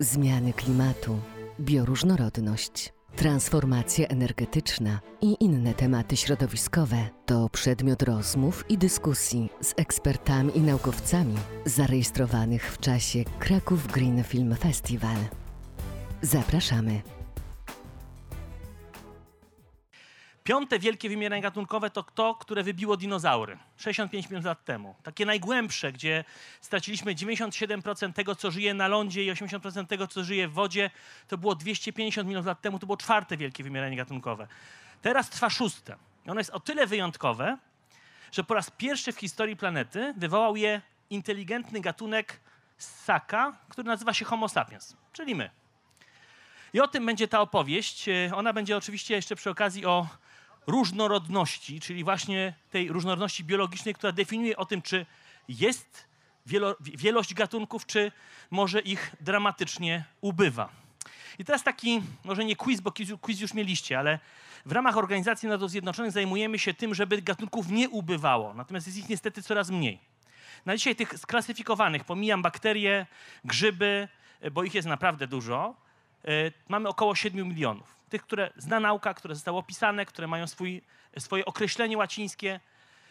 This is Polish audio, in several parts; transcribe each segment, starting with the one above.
zmiany klimatu, bioróżnorodność, transformacja energetyczna i inne tematy środowiskowe to przedmiot rozmów i dyskusji z ekspertami i naukowcami zarejestrowanych w czasie Kraków Green Film Festival. Zapraszamy. Piąte wielkie wymieranie gatunkowe to to, które wybiło dinozaury 65 milionów lat temu. Takie najgłębsze, gdzie straciliśmy 97% tego, co żyje na lądzie i 80% tego, co żyje w wodzie. To było 250 milionów lat temu, to było czwarte wielkie wymieranie gatunkowe. Teraz trwa szóste. Ono jest o tyle wyjątkowe, że po raz pierwszy w historii planety wywołał je inteligentny gatunek ssaka, który nazywa się Homo sapiens, czyli my. I o tym będzie ta opowieść. Ona będzie oczywiście jeszcze przy okazji o różnorodności, czyli właśnie tej różnorodności biologicznej, która definiuje o tym, czy jest wielo, wielość gatunków, czy może ich dramatycznie ubywa. I teraz taki, może nie quiz, bo quiz, quiz już mieliście, ale w ramach Organizacji Narodów Zjednoczonych zajmujemy się tym, żeby gatunków nie ubywało. Natomiast jest ich niestety coraz mniej. Na dzisiaj tych sklasyfikowanych, pomijam bakterie, grzyby, bo ich jest naprawdę dużo, yy, mamy około 7 milionów tych, które zna nauka, które zostały opisane, które mają swój, swoje określenie łacińskie.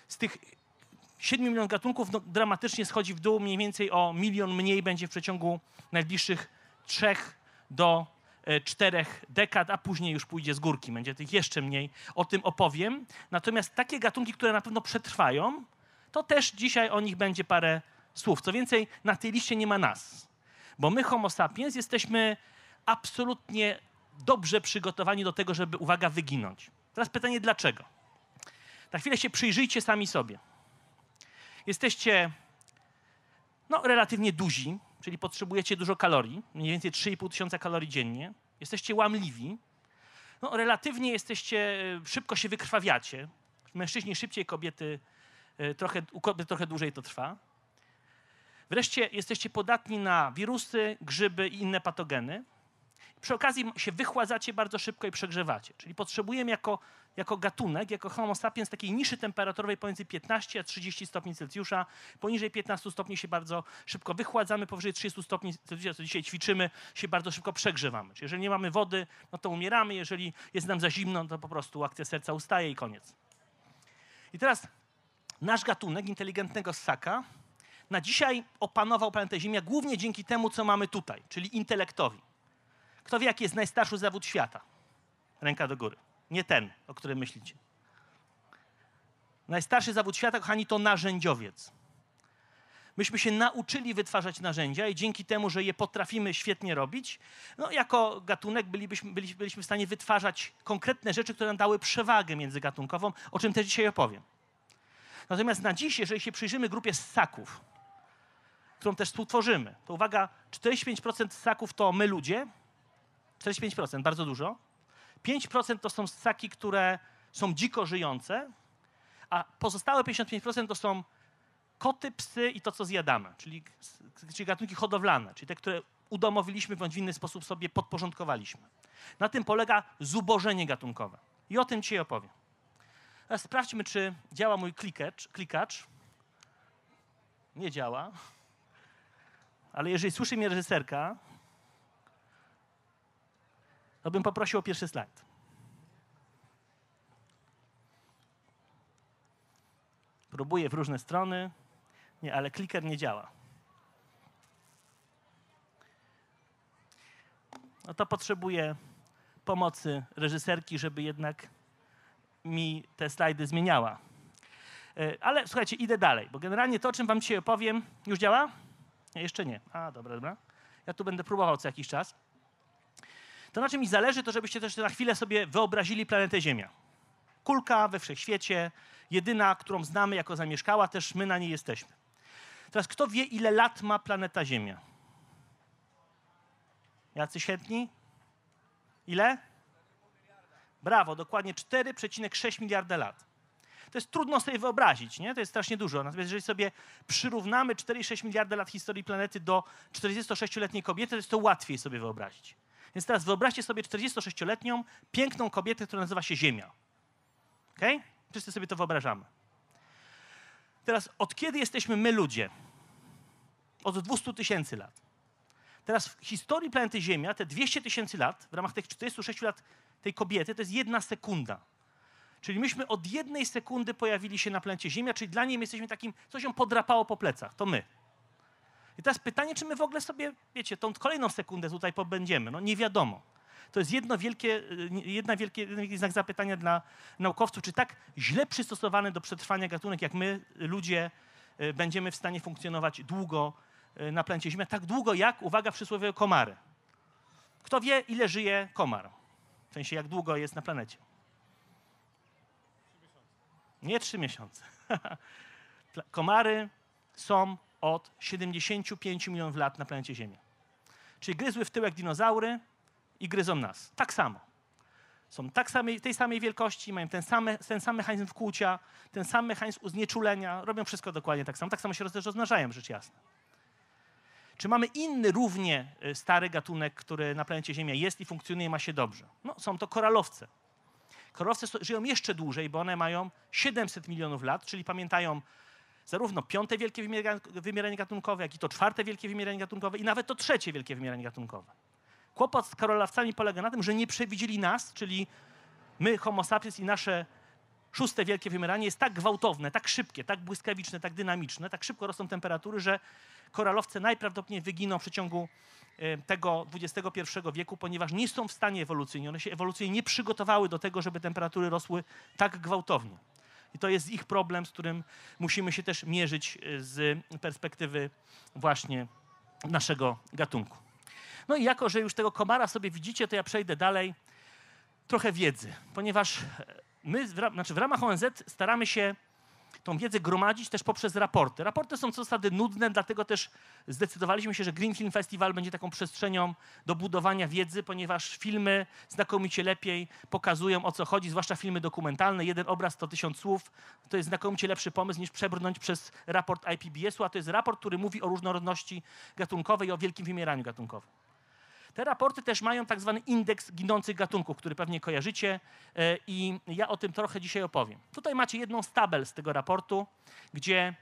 Z tych 7 milionów gatunków no, dramatycznie schodzi w dół, mniej więcej o milion mniej będzie w przeciągu najbliższych trzech do e, czterech dekad, a później już pójdzie z górki, będzie tych jeszcze mniej. O tym opowiem. Natomiast takie gatunki, które na pewno przetrwają, to też dzisiaj o nich będzie parę słów. Co więcej, na tej liście nie ma nas, bo my, Homo sapiens, jesteśmy absolutnie dobrze przygotowani do tego, żeby, uwaga, wyginąć. Teraz pytanie, dlaczego? Na chwilę się przyjrzyjcie sami sobie. Jesteście no, relatywnie duzi, czyli potrzebujecie dużo kalorii, mniej więcej 3,5 tysiąca kalorii dziennie. Jesteście łamliwi. No, relatywnie jesteście, szybko się wykrwawiacie. Mężczyźni szybciej, kobiety e, trochę, u kobiet trochę dłużej to trwa. Wreszcie jesteście podatni na wirusy, grzyby i inne patogeny. Przy okazji się wychładzacie bardzo szybko i przegrzewacie. Czyli potrzebujemy jako, jako gatunek, jako homo sapiens takiej niszy temperaturowej pomiędzy 15 a 30 stopni Celsjusza. Poniżej 15 stopni się bardzo szybko wychładzamy, powyżej 30 stopni Celsjusza, co dzisiaj ćwiczymy, się bardzo szybko przegrzewamy. Czyli jeżeli nie mamy wody, no to umieramy. Jeżeli jest nam za zimno, to po prostu akcja serca ustaje i koniec. I teraz nasz gatunek inteligentnego ssaka na dzisiaj opanował planetę Ziemia głównie dzięki temu, co mamy tutaj, czyli intelektowi. Kto wie, jaki jest najstarszy zawód świata? Ręka do góry. Nie ten, o którym myślicie. Najstarszy zawód świata, kochani, to narzędziowiec. Myśmy się nauczyli wytwarzać narzędzia i dzięki temu, że je potrafimy świetnie robić, no jako gatunek bylibyśmy, byli, byliśmy w stanie wytwarzać konkretne rzeczy, które nam dały przewagę międzygatunkową, o czym też dzisiaj opowiem. Natomiast na dziś, jeżeli się przyjrzymy grupie ssaków, którą też współtworzymy, to uwaga, 45% ssaków to my ludzie, 45%, bardzo dużo. 5% to są ssaki, które są dziko żyjące, a pozostałe 55% to są koty, psy i to, co zjadamy, czyli, czyli gatunki hodowlane, czyli te, które udomowiliśmy bądź w inny sposób sobie podporządkowaliśmy. Na tym polega zubożenie gatunkowe. I o tym dzisiaj opowiem. Teraz sprawdźmy, czy działa mój klikacz. klikacz. Nie działa. Ale jeżeli słyszy mnie reżyserka, to bym poprosił o pierwszy slajd. Próbuję w różne strony. Nie, ale kliker nie działa. No to potrzebuję pomocy reżyserki, żeby jednak mi te slajdy zmieniała. E, ale słuchajcie, idę dalej, bo generalnie to, o czym wam dzisiaj opowiem, już działa? Nie, jeszcze nie. A, dobra, dobra. Ja tu będę próbował co jakiś czas. To na czym mi zależy, to żebyście też na chwilę sobie wyobrazili planetę Ziemia. Kulka we wszechświecie, jedyna, którą znamy jako zamieszkała, też my na niej jesteśmy. Teraz kto wie, ile lat ma planeta Ziemia? Jacyś chętni? Ile? Brawo, dokładnie 4,6 miliarda lat. To jest trudno sobie wyobrazić, nie? To jest strasznie dużo. Natomiast jeżeli sobie przyrównamy 4,6 miliarda lat historii planety do 46-letniej kobiety, to jest to łatwiej sobie wyobrazić. Więc teraz wyobraźcie sobie 46-letnią, piękną kobietę, która nazywa się Ziemia. Ok? Wszyscy sobie to wyobrażamy. Teraz, od kiedy jesteśmy my ludzie? Od 200 tysięcy lat. Teraz w historii planety Ziemia, te 200 tysięcy lat, w ramach tych 46 lat tej kobiety, to jest jedna sekunda. Czyli myśmy od jednej sekundy pojawili się na planecie Ziemia, czyli dla niej my jesteśmy takim, coś ją podrapało po plecach, to my. I teraz pytanie, czy my w ogóle sobie, wiecie, tą kolejną sekundę tutaj pobędziemy. No nie wiadomo. To jest jedno wielkie, jedna wielkie, jeden wielki znak zapytania dla naukowców, czy tak źle przystosowany do przetrwania gatunek, jak my, ludzie, y, będziemy w stanie funkcjonować długo y, na planecie Ziemia, tak długo jak, uwaga, przysłowiowe komary. Kto wie, ile żyje komar? W sensie, jak długo jest na planecie? Nie trzy miesiące. Komary są od 75 milionów lat na planecie Ziemia. Czyli gryzły w tyłek dinozaury i gryzą nas. Tak samo. Są tak samej, tej samej wielkości, mają ten, same, ten sam mechanizm wkłucia, ten sam mechanizm uznieczulenia, robią wszystko dokładnie tak samo. Tak samo się rozmnażają, rzecz jasna. Czy mamy inny równie y, stary gatunek, który na planecie Ziemia jest i funkcjonuje, ma się dobrze? No, są to koralowce. Koralowce żyją jeszcze dłużej, bo one mają 700 milionów lat, czyli pamiętają zarówno piąte wielkie wymieranie gatunkowe, jak i to czwarte wielkie wymieranie gatunkowe i nawet to trzecie wielkie wymieranie gatunkowe. Kłopot z koralowcami polega na tym, że nie przewidzieli nas, czyli my, homo sapiens i nasze szóste wielkie wymieranie jest tak gwałtowne, tak szybkie, tak błyskawiczne, tak dynamiczne, tak szybko rosną temperatury, że koralowce najprawdopodobniej wyginą w przeciągu e, tego XXI wieku, ponieważ nie są w stanie ewolucyjnie. One się ewolucyjnie nie przygotowały do tego, żeby temperatury rosły tak gwałtownie. I to jest ich problem, z którym musimy się też mierzyć e, z perspektywy właśnie naszego gatunku. No i jako, że już tego komara sobie widzicie, to ja przejdę dalej. Trochę wiedzy, ponieważ my, znaczy w ramach ONZ staramy się tą wiedzę gromadzić też poprzez raporty. Raporty są co zasady nudne, dlatego też zdecydowaliśmy się, że Green Film Festival będzie taką przestrzenią do budowania wiedzy, ponieważ filmy znakomicie lepiej pokazują o co chodzi, zwłaszcza filmy dokumentalne. Jeden obraz to tysiąc słów. To jest znakomicie lepszy pomysł niż przebrnąć przez raport IPBS-u, a to jest raport, który mówi o różnorodności gatunkowej i o wielkim wymieraniu gatunkowym. Te raporty też mają tak zwany indeks ginących gatunków, który pewnie kojarzycie e, i ja o tym trochę dzisiaj opowiem. Tutaj macie jedną z tabel z tego raportu, gdzie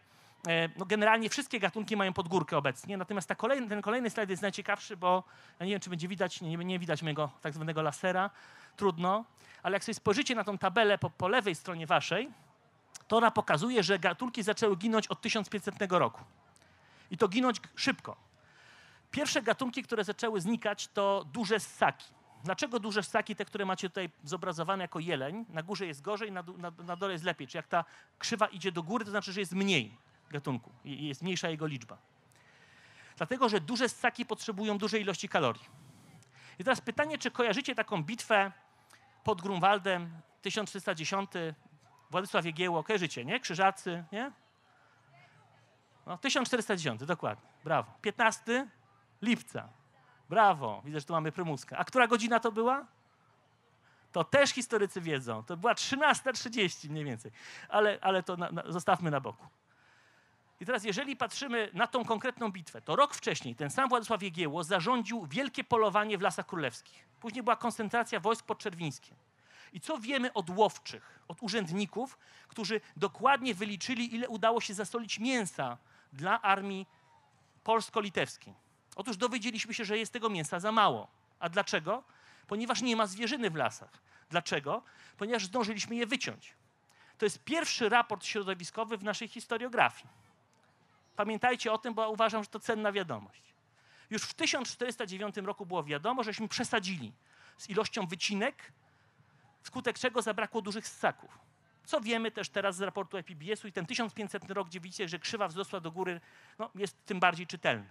e, no generalnie wszystkie gatunki mają podgórkę obecnie, natomiast ta kolejny, ten kolejny slajd jest najciekawszy, bo ja nie wiem, czy będzie widać, nie, nie widać mojego tak zwanego lasera, trudno, ale jak sobie spojrzycie na tą tabelę po, po lewej stronie waszej, to ona pokazuje, że gatunki zaczęły ginąć od 1500 roku. I to ginąć szybko. Pierwsze gatunki, które zaczęły znikać, to duże ssaki. Dlaczego duże ssaki, te, które macie tutaj zobrazowane jako jeleń? Na górze jest gorzej, na, na, na dole jest lepiej. Czy jak ta krzywa idzie do góry, to znaczy, że jest mniej gatunku jest mniejsza jego liczba. Dlatego, że duże ssaki potrzebują dużej ilości kalorii. I teraz pytanie, czy kojarzycie taką bitwę pod Grunwaldem 1310, Władysław Jegieło, kojarzycie, nie? Krzyżacy, nie? No, 1410, dokładnie, brawo. 15 lipca. Brawo, widzę, że tu mamy prymuskę. A która godzina to była? To też historycy wiedzą. To była 13.30 mniej więcej. Ale, ale to na, na, zostawmy na boku. I teraz, jeżeli patrzymy na tą konkretną bitwę, to rok wcześniej ten sam Władysław Jegieło zarządził wielkie polowanie w Lasach Królewskich. Później była koncentracja wojsk podczerwińskie. I co wiemy od łowczych, od urzędników, którzy dokładnie wyliczyli, ile udało się zasolić mięsa dla armii polsko-litewskiej? Otóż dowiedzieliśmy się, że jest tego mięsa za mało. A dlaczego? Ponieważ nie ma zwierzyny w lasach. Dlaczego? Ponieważ zdążyliśmy je wyciąć. To jest pierwszy raport środowiskowy w naszej historiografii. Pamiętajcie o tym, bo uważam, że to cenna wiadomość. Już w 1409 roku było wiadomo, żeśmy przesadzili z ilością wycinek, wskutek czego zabrakło dużych ssaków. Co wiemy też teraz z raportu IPBS-u i ten 1500 rok, gdzie widzicie, że krzywa wzrosła do góry, no, jest tym bardziej czytelny.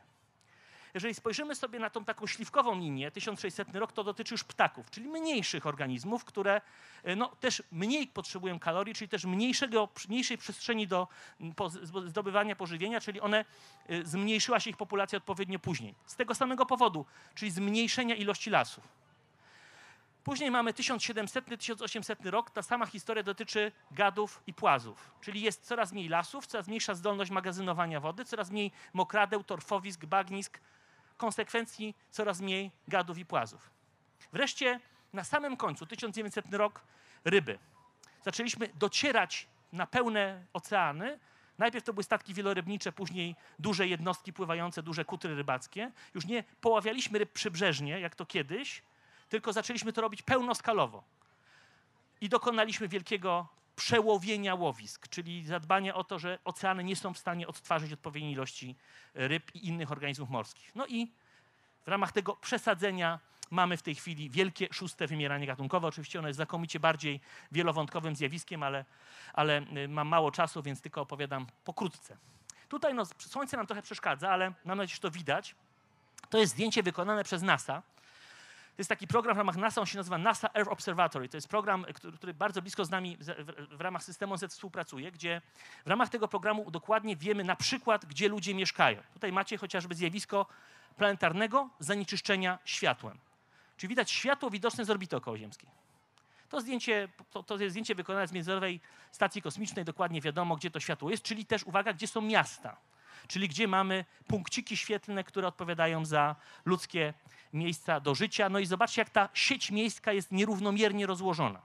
Jeżeli spojrzymy sobie na tą taką śliwkową linię, 1600 rok, to dotyczy już ptaków, czyli mniejszych organizmów, które e, no, też mniej potrzebują kalorii, czyli też mniejszego, mniejszej przestrzeni do zdobywania pożywienia, czyli one e, zmniejszyła się ich populacja odpowiednio później. Z tego samego powodu, czyli zmniejszenia ilości lasów. Później mamy 1700-1800 rok. Ta sama historia dotyczy gadów i płazów, czyli jest coraz mniej lasów, coraz mniejsza zdolność magazynowania wody, coraz mniej mokradeł, torfowisk, bagnisk, konsekwencji coraz mniej gadów i płazów. Wreszcie na samym końcu, 1900 rok, ryby. Zaczęliśmy docierać na pełne oceany Najpierw to były statki wielorybnicze, później duże jednostki pływające, duże kutry rybackie. Już nie poławialiśmy ryb przybrzeżnie, jak to kiedyś, tylko zaczęliśmy to robić pełnoskalowo. I dokonaliśmy wielkiego przełowienia łowisk, czyli zadbania o to, że oceany nie są w stanie odtwarzać odpowiedniej ilości ryb i innych organizmów morskich. No i w ramach tego przesadzenia mamy w tej chwili wielkie szóste wymieranie gatunkowe. Oczywiście ono jest znakomicie bardziej wielowątkowym zjawiskiem, ale, ale y, mam mało czasu, więc tylko opowiadam pokrótce. Tutaj no, słońce nam trochę przeszkadza, ale mam nadzieję, że to widać. To jest zdjęcie wykonane przez NASA. To jest taki program w ramach NASA, on się nazywa NASA Earth Observatory. To jest program, który, który bardzo blisko z nami w, w, ramach systemu Z współpracuje, gdzie w ramach tego programu dokładnie wiemy na przykład, gdzie ludzie mieszkają. Tutaj macie chociażby zjawisko planetarnego zanieczyszczenia światłem. Czyli widać światło widoczne z orbity okołoziemskiej. To zdjęcie, to, to jest zdjęcie wykonane z Międzynarodowej Stacji Kosmicznej, dokładnie wiadomo, gdzie to światło jest, czyli też, uwaga, gdzie są miasta, czyli gdzie mamy punkciki świetlne, które odpowiadają za ludzkie miejsca do życia. No i zobaczcie, jak ta sieć miejska jest nierównomiernie rozłożona.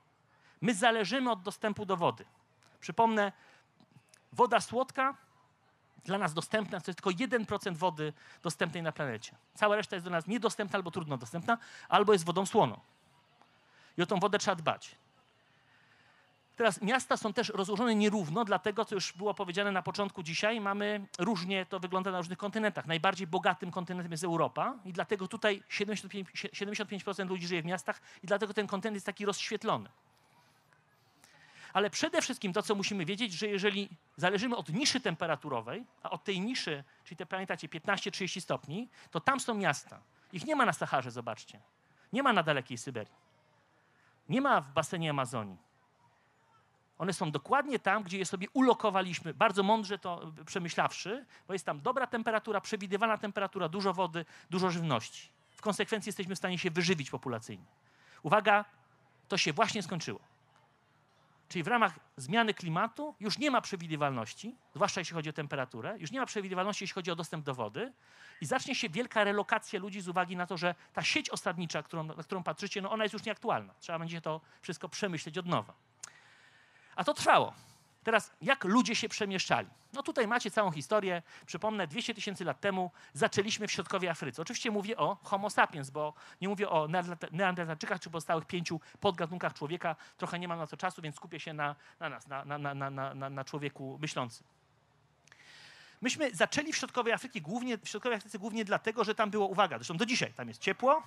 My zależymy od dostępu do wody. Przypomnę, woda słodka dla nas dostępna, to jest tylko 1% wody dostępnej na planecie. Cała reszta jest do nas niedostępna albo trudno dostępna, albo jest wodą słoną. I o tą wodę trzeba dbać. Teraz miasta są też rozłożone nierówno, dlatego, co już było powiedziane na początku dzisiaj, mamy różnie, to wygląda na różnych kontynentach. Najbardziej bogatym kontynentem jest Europa i dlatego tutaj 75%, 75% ludzi żyje w miastach i dlatego ten kontynent jest taki rozświetlony. Ale przede wszystkim to, co musimy wiedzieć, że jeżeli zależymy od niszy temperaturowej, a od tej niszy, czyli te pamiętacie 15-30 stopni, to tam są miasta. Ich nie ma na Saharze, zobaczcie. Nie ma na dalekiej Syberii. Nie ma w basenie Amazonii. One są dokładnie tam, gdzie je sobie ulokowaliśmy, bardzo mądrze to przemyślawszy, bo jest tam dobra temperatura, przewidywana temperatura, dużo wody, dużo żywności. W konsekwencji jesteśmy w stanie się wyżywić populacyjnie. Uwaga, to się właśnie skończyło. Czyli w ramach zmiany klimatu już nie ma przewidywalności, zwłaszcza jeśli chodzi o temperaturę, już nie ma przewidywalności, jeśli chodzi o dostęp do wody i zacznie się wielka relokacja ludzi z uwagi na to, że ta sieć osadnicza, którą, na którą patrzycie, no ona jest już nieaktualna. Trzeba będzie to wszystko przemyśleć od nowa. A to trwało. Teraz, jak ludzie się przemieszczali? No tutaj macie całą historię. Przypomnę, 200 tysięcy lat temu zaczęliśmy w środkowej Afryce. Oczywiście mówię o Homo sapiens, bo nie mówię o neandertalczykach czy pozostałych pięciu podgatunkach człowieka. Trochę nie mam na to czasu, więc skupię się na, na nas, na, na, na, człowieku myślącym. Myśmy zaczęli w środkowej Afryce głównie, w środkowej Afryce głównie dlatego, że tam było, uwaga, zresztą do dzisiaj, tam jest ciepło,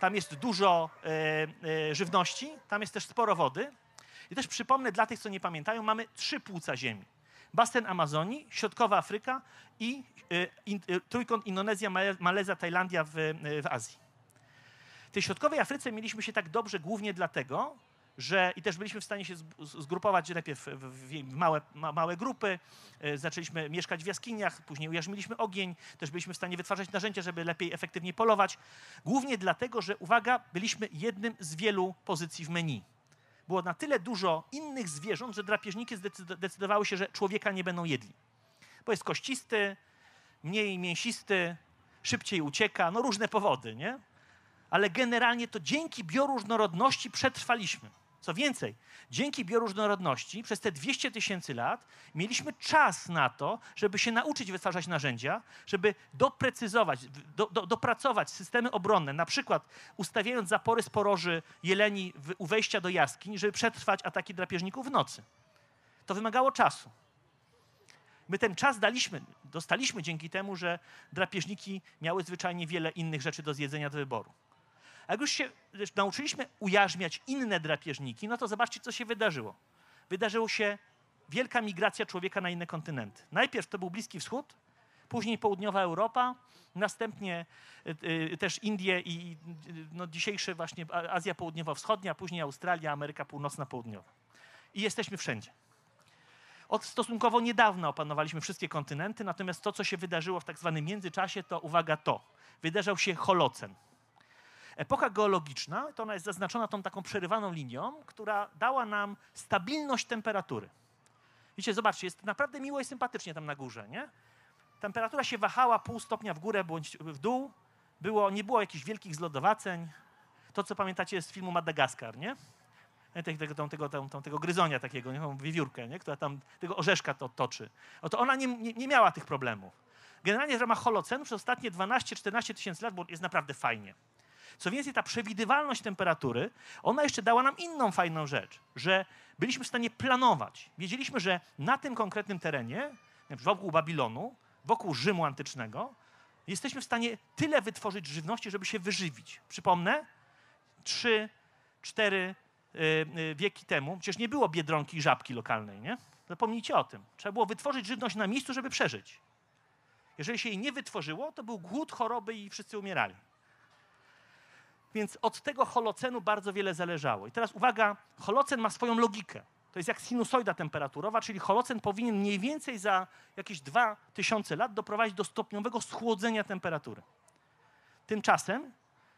tam jest dużo e, e, żywności, tam jest też sporo wody, i też przypomnę dla tych, co nie pamiętają, mamy trzy płuca Ziemi. Basen Amazonii, Środkowa Afryka i y, y, trójkąt Indonezja, Malezja, Tajlandia w, y, w Azji. W tej Środkowej Afryce mieliśmy się tak dobrze głównie dlatego, że i też byliśmy w stanie się zgrupować najpierw w małe, małe grupy, zaczęliśmy mieszkać w jaskiniach, później ujarzmiliśmy ogień, też byliśmy w stanie wytwarzać narzędzia, żeby lepiej, efektywniej polować. Głównie dlatego, że uwaga, byliśmy jednym z wielu pozycji w menu było na tyle dużo innych zwierząt, że drapieżniki zdecydowały się, że człowieka nie będą jedli. Bo jest kościsty, mniej mięsisty, szybciej ucieka, no różne powody, nie? Ale generalnie to dzięki bioróżnorodności przetrwaliśmy. Co więcej, dzięki bioróżnorodności przez te 200 tysięcy lat mieliśmy czas na to, żeby się nauczyć wytwarzać narzędzia, żeby doprecyzować, do, do, dopracować systemy obronne, na przykład ustawiając zapory sporoży jeleni w, u wejścia do jaskiń, żeby przetrwać ataki drapieżników w nocy. To wymagało czasu. My ten czas daliśmy, dostaliśmy dzięki temu, że drapieżniki miały zwyczajnie wiele innych rzeczy do zjedzenia do wyboru. A jak już się nauczyliśmy ujarzmiać inne drapieżniki, no to zobaczcie, co się wydarzyło. Wydarzyło się wielka migracja człowieka na inne kontynenty. Najpierw to był Bliski Wschód, później południowa Europa, następnie y, y, też Indie i no, dzisiejsze właśnie Azja Południowo-Wschodnia, później Australia, Ameryka Północna-Południowa. I jesteśmy wszędzie. Od stosunkowo niedawna opanowaliśmy wszystkie kontynenty, natomiast to, co się wydarzyło w tak zwanym międzyczasie, to uwaga to. Wydarzał się Holocen. Epoka geologiczna, to ona jest zaznaczona tą taką przerywaną linią, która dała nam stabilność temperatury. Widzicie, zobaczcie, jest naprawdę miło i sympatycznie tam na górze, nie? Temperatura się wahała pół stopnia w górę bądź w dół. Było, nie było jakichś wielkich zlodowaceń. To, co pamiętacie z filmu Madagaskar, nie? tego, tego, tego, tą, tego gryzonia takiego, nie, tą wiewiórkę, nie, która tam tego orzeszka to toczy. Oto ona nie, nie, nie miała tych problemów. Generalnie w ramach holocenu przez ostatnie 12-14 tysięcy lat było, jest naprawdę fajnie. Co więcej, ta przewidywalność temperatury, ona jeszcze dała nam inną fajną rzecz, że byliśmy w stanie planować. Wiedzieliśmy, że na tym konkretnym terenie, wokół Babilonu, wokół Rzymu antycznego, jesteśmy w stanie tyle wytworzyć żywności, żeby się wyżywić. Przypomnę, trzy, cztery y, y, wieki temu, przecież nie było biedronki i żabki lokalnej, nie? Zapomnijcie o tym. Trzeba było wytworzyć żywność na miejscu, żeby przeżyć. Jeżeli się jej nie wytworzyło, to był głód, choroby i wszyscy umierali. Więc od tego holocenu bardzo wiele zależało. I teraz uwaga, holocen ma swoją logikę. To jest jak sinusoida temperaturowa, czyli holocen powinien mniej więcej za jakieś 2000 lat doprowadzić do stopniowego schłodzenia temperatury. Tymczasem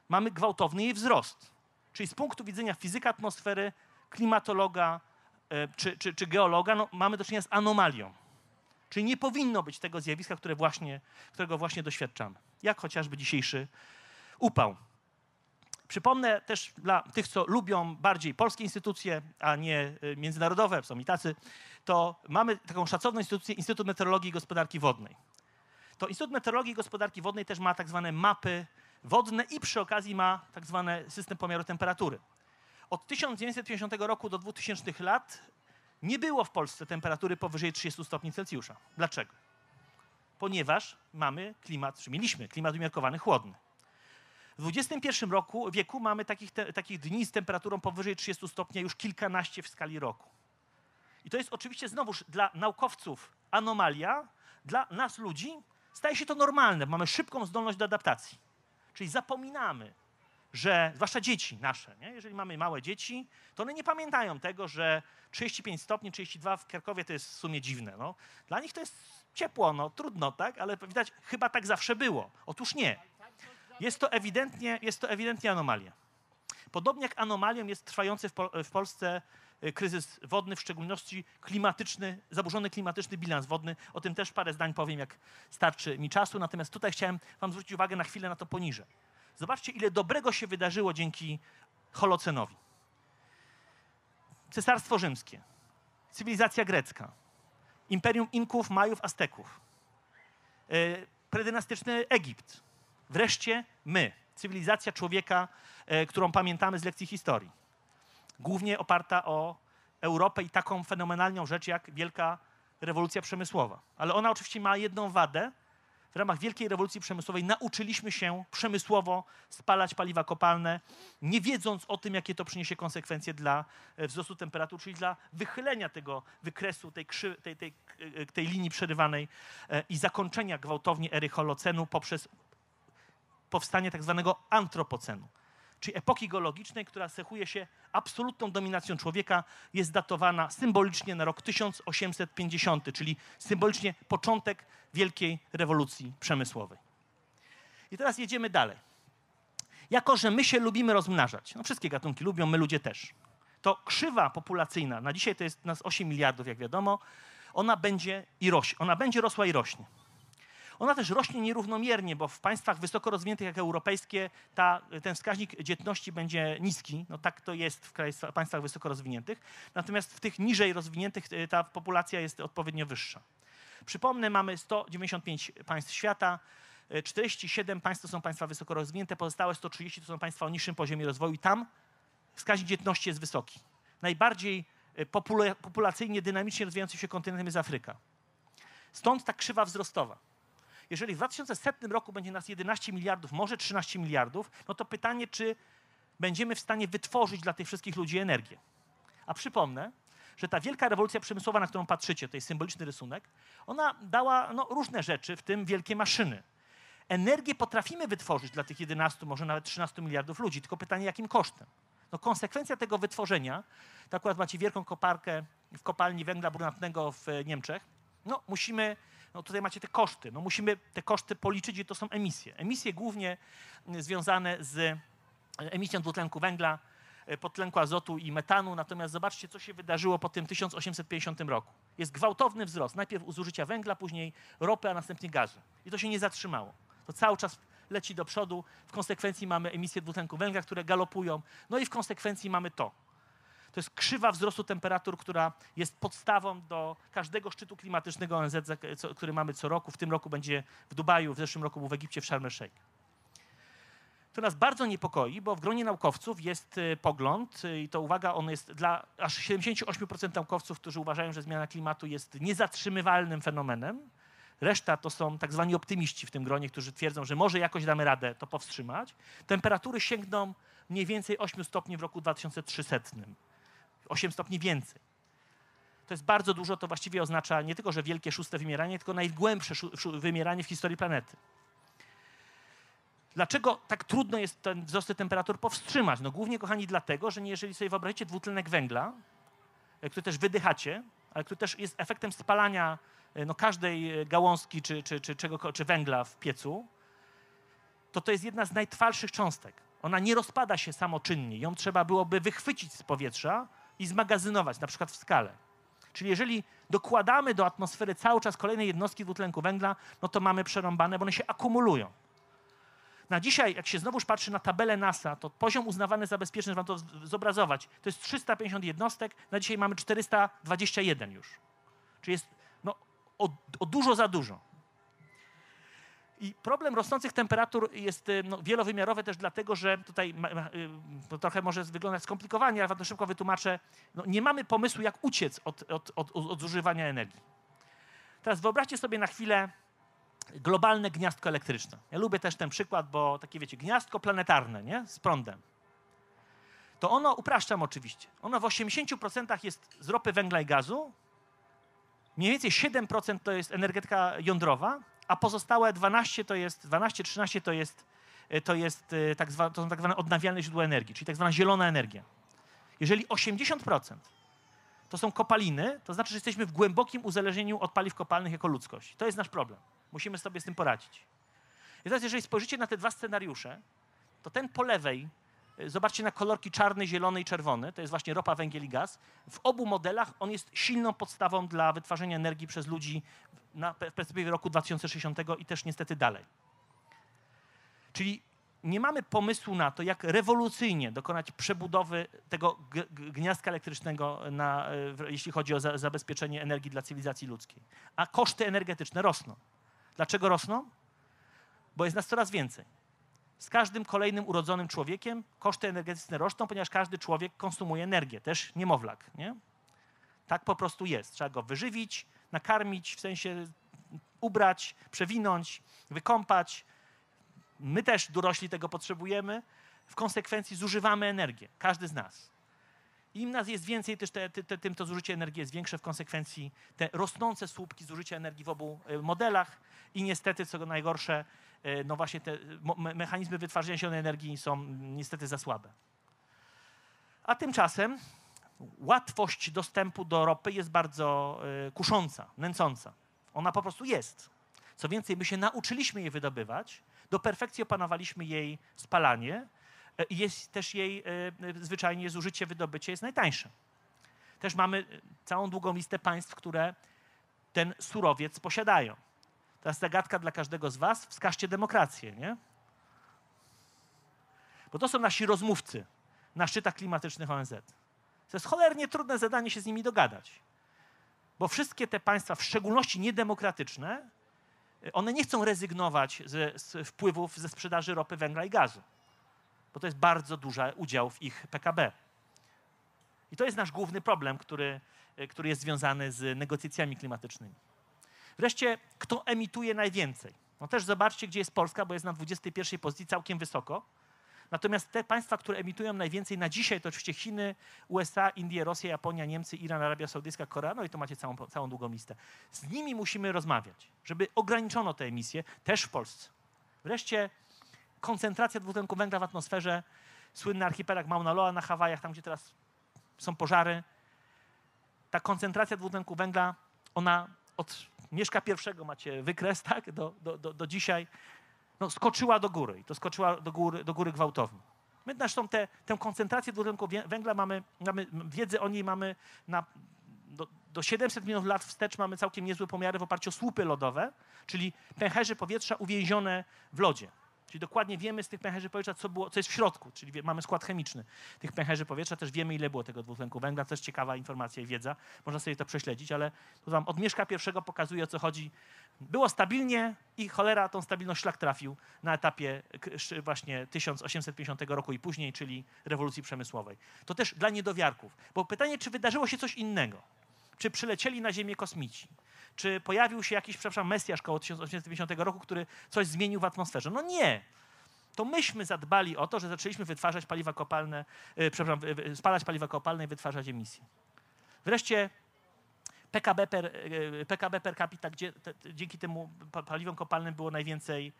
mamy gwałtowny jej wzrost. Czyli z punktu widzenia fizyka atmosfery, klimatologa e, czy, czy, czy geologa, no, mamy do czynienia z anomalią. Czyli nie powinno być tego zjawiska, które właśnie, którego właśnie doświadczamy. Jak chociażby dzisiejszy upał. Przypomnę też dla tych, co lubią bardziej polskie instytucje, a nie y, międzynarodowe, są i tacy, to mamy taką szacowną instytucję, Instytut Meteorologii i Gospodarki Wodnej. To Instytut Meteorologii i Gospodarki Wodnej też ma tak zwane mapy wodne i przy okazji ma tak zwany system pomiaru temperatury. Od 1950 roku do 2000 lat nie było w Polsce temperatury powyżej 30 stopni Celsjusza. Dlaczego? Ponieważ mamy klimat, czy mieliśmy klimat umiarkowany chłodny. W XXI roku, wieku mamy takich, te, takich dni z temperaturą powyżej 30 stopni już kilkanaście w skali roku. I to jest oczywiście znowuż dla naukowców anomalia, dla nas ludzi staje się to normalne. Mamy szybką zdolność do adaptacji. Czyli zapominamy, że, zwłaszcza dzieci nasze, nie? jeżeli mamy małe dzieci, to one nie pamiętają tego, że 35 stopni, 32 w Krakowie to jest w sumie dziwne. No. Dla nich to jest ciepło, no trudno, tak? Ale widać, chyba tak zawsze było. Otóż nie. Jest to ewidentnie, jest to ewidentnie anomalia. Podobnie jak anomalią jest trwający w, Pol- w Polsce y, kryzys wodny, w szczególności klimatyczny, zaburzony klimatyczny bilans wodny. O tym też parę zdań powiem, jak starczy mi czasu. Natomiast tutaj chciałem wam zwrócić uwagę na chwilę na to poniżej. Zobaczcie, ile dobrego się wydarzyło dzięki Holocenowi. Cesarstwo Rzymskie, cywilizacja grecka, imperium Inków, Majów, Azteków, y, predynastyczny Egipt, wreszcie my, cywilizacja człowieka, e, którą pamiętamy z lekcji historii. Głównie oparta o Europę i taką fenomenalną rzecz jak wielka rewolucja przemysłowa. Ale ona oczywiście ma jedną wadę. W ramach wielkiej rewolucji przemysłowej nauczyliśmy się przemysłowo spalać paliwa kopalne, nie wiedząc o tym, jakie to przyniesie konsekwencje dla e, wzrostu temperatur, czyli dla wychylenia tego wykresu, tej, krzy, tej, tej, e, tej linii przerywanej i zakończenia gwałtownie ery Holocenu poprzez powstanie tak zwanego antropocenu, czyli epoki geologicznej, która cechuje się absolutną dominacją człowieka, jest datowana symbolicznie na rok 1850, czyli symbolicznie początek wielkiej rewolucji przemysłowej. I teraz jedziemy dalej. Jako, że my się lubimy rozmnażać, no wszystkie gatunki lubią, my ludzie też, to krzywa populacyjna, na dzisiaj to jest nas 8 miliardów, jak wiadomo, ona będzie i rośnie, ona będzie rosła i rośnie. Ona też rośnie nierównomiernie, bo w państwach wysoko rozwiniętych jak europejskie ta, ten wskaźnik dzietności będzie niski. No tak to jest w państwach wysoko rozwiniętych. Natomiast w tych niżej rozwiniętych y, ta populacja jest odpowiednio wyższa. Przypomnę, mamy 195 państw świata, y, 47 państw to są państwa wysoko rozwinięte, pozostałe 130 to są państwa o niższym poziomie rozwoju tam wskaźnik dzietności jest wysoki. Najbardziej y, popula- populacyjnie, dynamicznie rozwijającym się kontynentem jest Afryka. Stąd ta krzywa wzrostowa. Jeżeli w 2100 roku będzie nas 11 miliardów, może 13 miliardów, no to pytanie, czy będziemy w stanie wytworzyć dla tych wszystkich ludzi energię. A przypomnę, że ta wielka rewolucja przemysłowa, na którą patrzycie, to jest symboliczny rysunek, ona dała no, różne rzeczy, w tym wielkie maszyny. Energię potrafimy wytworzyć dla tych 11, może nawet 13 miliardów ludzi, tylko pytanie, jakim kosztem? No, konsekwencja tego wytworzenia, to akurat macie wielką koparkę w kopalni węgla brunatnego w e, Niemczech, no musimy, no tutaj macie te koszty, no musimy te koszty policzyć i to są emisje. Emisje głównie mm, związane z emisją dwutlenku węgla, e, podtlenku azotu i metanu, natomiast zobaczcie, co się wydarzyło po tym 1850 roku. Jest gwałtowny wzrost, najpierw zużycia węgla, później ropy, a następnie gazu. I to się nie zatrzymało. To cały czas leci do przodu, w konsekwencji mamy emisję dwutlenku węgla, które galopują, no i w konsekwencji mamy to. To jest krzywa wzrostu temperatur, która jest podstawą do każdego szczytu klimatycznego ONZ, który mamy co roku. W tym roku będzie w Dubaju, w zeszłym roku był w Egipcie, w Sharm el-Sheikh. To nas bardzo niepokoi, bo w gronie naukowców jest y, pogląd, y, i to uwaga, on jest dla aż 78% naukowców, którzy uważają, że zmiana klimatu jest niezatrzymywalnym fenomenem. Reszta to są tak zwani optymiści w tym gronie, którzy twierdzą, że może jakoś damy radę to powstrzymać. Temperatury sięgną mniej więcej 8 stopni w roku 2300. 8 stopni więcej. To jest bardzo dużo, to właściwie oznacza nie tylko, że wielkie szóste wymieranie, tylko najgłębsze wymieranie w historii planety. Dlaczego tak trudno jest ten wzrost temperatur powstrzymać? No głównie, kochani, dlatego, że jeżeli sobie wyobrazicie dwutlenek węgla, e, który też wydychacie, ale który też jest efektem spalania e, no, każdej e, gałązki czy, czy, czy, czego, czy węgla w piecu, to to jest jedna z najtrwalszych cząstek. Ona nie rozpada się samoczynnie. Ją trzeba byłoby wychwycić z powietrza i zmagazynować, na przykład w skale. Czyli jeżeli dokładamy do atmosfery cały czas kolejne jednostki dwutlenku węgla, no to mamy przerąbane, bo one się akumulują. Na dzisiaj, jak się znowuż patrzy na tabelę NASA, to poziom uznawany za bezpieczny, żeby wam to zobrazować, to jest 350 jednostek, na dzisiaj mamy 421 już. Czyli jest no, o, o dużo za dużo. I problem rosnących temperatur jest y, no, wielowymiarowy też dlatego, że tutaj y, trochę może wyglądać skomplikowanie, ale to szybko wytłumaczę. No, nie mamy pomysłu, jak uciec od, od, od, od zużywania energii. Teraz wyobraźcie sobie na chwilę globalne gniazdko elektryczne. Ja lubię też ten przykład, bo takie wiecie, gniazdko planetarne, nie? Z prądem. To ono, upraszczam oczywiście, ono w 80% jest z ropy, węgla i gazu, mniej więcej 7% to jest energetyka jądrowa, a pozostałe 12 to jest, 12-13 to jest, e, to, jest e, tak zwane, to są tak zwane odnawialne źródła energii, czyli tak zwana zielona energia. Jeżeli 80% to są kopaliny, to znaczy, że jesteśmy w głębokim uzależnieniu od paliw kopalnych jako ludzkość. To jest nasz problem. Musimy sobie z tym poradzić. I teraz, jeżeli spojrzycie na te dwa scenariusze, to ten po lewej, zobaczcie na kolorki czarny, zielony i czerwony, to jest właśnie ropa, węgiel i gaz. W obu modelach on jest silną podstawą dla wytwarzania energii przez ludzi na, w perspektywie roku 2060 i też niestety dalej. Czyli nie mamy pomysłu na to, jak rewolucyjnie dokonać przebudowy tego gniazdka elektrycznego, na, jeśli chodzi o za, zabezpieczenie energii dla cywilizacji ludzkiej. A koszty energetyczne rosną. Dlaczego rosną? Bo jest nas coraz więcej. Z każdym kolejnym urodzonym człowiekiem koszty energetyczne rosną, ponieważ każdy człowiek konsumuje energię, też niemowlak. Nie? Tak po prostu jest. Trzeba go wyżywić, nakarmić, w sensie ubrać, przewinąć, wykąpać. My też dorośli tego potrzebujemy. W konsekwencji zużywamy energię, każdy z nas. Im nas jest więcej, też te, te, tym to zużycie energii jest większe, w konsekwencji te rosnące słupki zużycia energii w obu e, modelach i niestety, co najgorsze, e, no właśnie te mechanizmy wytwarzania zielonej energii są niestety za słabe. A tymczasem łatwość dostępu do ropy jest bardzo e, kusząca, nęcąca. Ona po prostu jest. Co więcej, my się nauczyliśmy jej wydobywać, do perfekcji opanowaliśmy jej spalanie, jest też jej e, zwyczajnie zużycie, wydobycie jest najtańsze. Też mamy e, całą długą listę państw, które ten surowiec posiadają. Teraz zagadka dla każdego z was, wskażcie demokrację, nie? Bo to są nasi rozmówcy na szczytach klimatycznych ONZ. To jest cholernie trudne zadanie się z nimi dogadać. Bo wszystkie te państwa, w szczególności niedemokratyczne, one nie chcą rezygnować ze, z wpływów ze sprzedaży ropy, węgla i gazu bo to jest bardzo duży udział w ich PKB. I to jest nasz główny problem, który, e, który jest związany z negocjacjami klimatycznymi. Wreszcie, kto emituje najwięcej? No też zobaczcie, gdzie jest Polska, bo jest na 21 pozycji całkiem wysoko. Natomiast te państwa, które emitują najwięcej na dzisiaj, to oczywiście Chiny, USA, Indie, Rosja, Japonia, Niemcy, Iran, Arabia Saudyjska, Korea, no i to macie całą, całą długą listę. Z nimi musimy rozmawiać, żeby ograniczono te emisje też w Polsce. Wreszcie koncentracja dwutlenku węgla w atmosferze, słynny archipelag Mauna Loa na Hawajach, tam gdzie teraz są pożary, ta koncentracja dwutlenku węgla, ona od Mieszka pierwszego macie wykres, tak, do, do, do, do dzisiaj, no, skoczyła do góry i to skoczyła do góry, do góry gwałtownie. My zresztą te, tę koncentrację dwutlenku węgla mamy, mamy, wiedzę o niej mamy na, do, do 700 milionów lat wstecz mamy całkiem niezłe pomiary w oparciu o słupy lodowe, czyli pęcherzy powietrza uwięzione w lodzie. Czyli dokładnie wiemy z tych pęcherzy powietrza, co, było, co jest w środku, czyli wie, mamy skład chemiczny tych pęcherzy powietrza, też wiemy, ile było tego dwutlenku węgla, też ciekawa informacja i wiedza, można sobie to prześledzić, ale tu wam od Mieszka pierwszego pokazuje, o co chodzi. Było stabilnie i cholera tą stabilność szlak trafił na etapie właśnie 1850 roku i później, czyli rewolucji przemysłowej. To też dla niedowiarków, bo pytanie, czy wydarzyło się coś innego? Czy przylecieli na Ziemię kosmici? Czy pojawił się jakiś, przepraszam, Mesjasz koło 1850 roku, który coś zmienił w atmosferze? No nie. To myśmy zadbali o to, że zaczęliśmy wytwarzać paliwa kopalne, e, przepraszam, spalać paliwa kopalne i wytwarzać emisje. Wreszcie PKB per, e, PKB per capita, gdzie te, dzięki temu pa- paliwom kopalnym było najwięcej,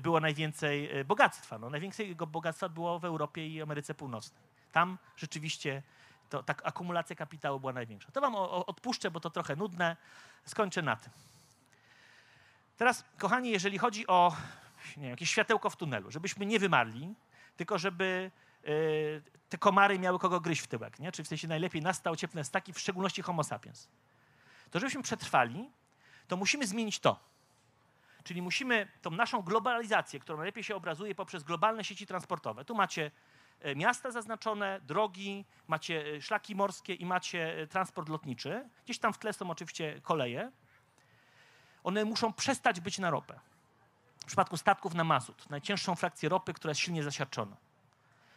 było najwięcej bogactwa. No, największego bogactwa było w Europie i Ameryce Północnej. Tam rzeczywiście to, tak akumulacja kapitału była największa. To wam o, o, odpuszczę, bo to trochę nudne. Skończę na tym. Teraz, kochani, jeżeli chodzi o nie wiem, jakieś światełko w tunelu, żebyśmy nie wymarli, tylko żeby y, te komary miały kogo gryźć w tyłek, nie? czyli w sensie najlepiej nas stał cieplne staki, w szczególności homo sapiens. To żebyśmy przetrwali, to musimy zmienić to. Czyli musimy tą naszą globalizację, którą najlepiej się obrazuje poprzez globalne sieci transportowe. Tu macie miasta zaznaczone, drogi, macie e, szlaki morskie i macie e, transport lotniczy. Gdzieś tam w tle są oczywiście koleje. One muszą przestać być na ropę. W przypadku statków na mazut, najcięższą frakcję ropy, która jest silnie zasiarczona.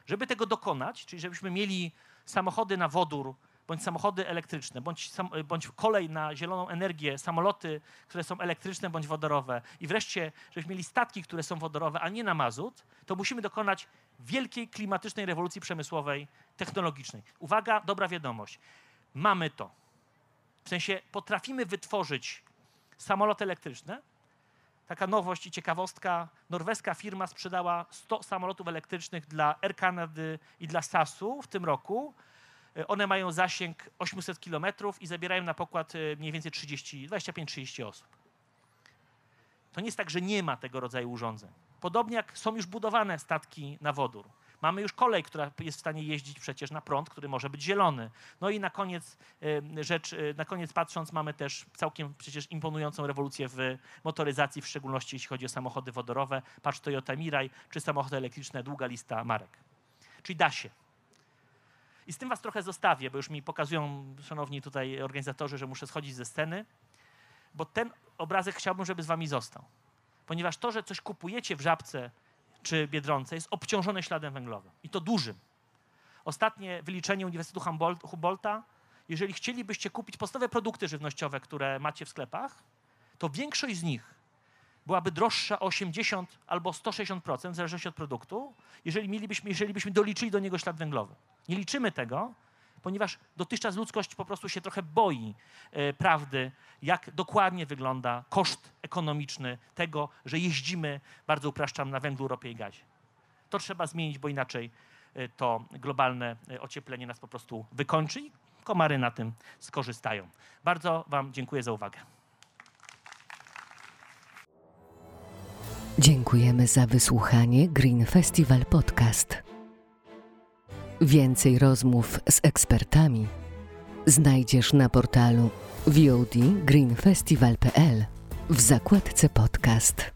Żeby tego dokonać, czyli żebyśmy mieli samochody na wodór, bądź samochody elektryczne, bądź, sam, bądź kolej na zieloną energię, samoloty, które są elektryczne bądź wodorowe i wreszcie, żebyśmy mieli statki, które są wodorowe, a nie na mazut, to musimy dokonać wielkiej klimatycznej rewolucji przemysłowej, technologicznej. Uwaga, dobra wiadomość. Mamy to. W sensie potrafimy wytworzyć samoloty elektryczne. Taka nowość i ciekawostka. Norweska firma sprzedała 100 samolotów elektrycznych dla Air Canady i dla SAS-u w tym roku. E, One mają zasięg 800 km i zabierają na pokład e, mniej więcej 30, 25-30 osób. To nie jest tak, że nie ma tego rodzaju urządzeń. Podobnie jak są już budowane statki na wodór. Mamy już kolej, która jest w stanie jeździć przecież na prąd, który może być zielony. No i na koniec e, rzecz, na koniec patrząc, mamy też całkiem przecież imponującą rewolucję w motoryzacji, w szczególności jeśli chodzi o samochody wodorowe. Patrz Toyota Mirai czy samochody elektryczne, długa lista marek. Czyli da się. I z tym was trochę zostawię, bo już mi pokazują, szanowni tutaj organizatorzy, że muszę schodzić ze sceny, bo ten obrazek chciałbym, żeby z wami został. Ponieważ to, że coś kupujecie w Żabce czy Biedronce jest obciążone śladem węglowym. I to dużym. Ostatnie wyliczenie Uniwersytetu Humboldt- Humboldta, jeżeli chcielibyście kupić podstawowe produkty żywnościowe, które macie w sklepach, to większość z nich byłaby droższa o 80 albo 160%, w zależności od produktu, jeżeli, mielibyśmy, jeżeli byśmy doliczyli do niego ślad węglowy. Nie liczymy tego, ponieważ dotychczas ludzkość po prostu się trochę boi e, prawdy, jak dokładnie wygląda koszt ekonomiczny tego, że jeździmy, bardzo upraszczam, na węglu, ropie i gazie. To trzeba zmienić, bo inaczej e, to globalne e, ocieplenie nas po prostu wykończy i komary na tym skorzystają. Bardzo Wam dziękuję za uwagę. Dziękujemy za wysłuchanie Green Festival Podcast. Więcej rozmów z ekspertami znajdziesz na portalu VOD greenfestival.pl w zakładce podcast.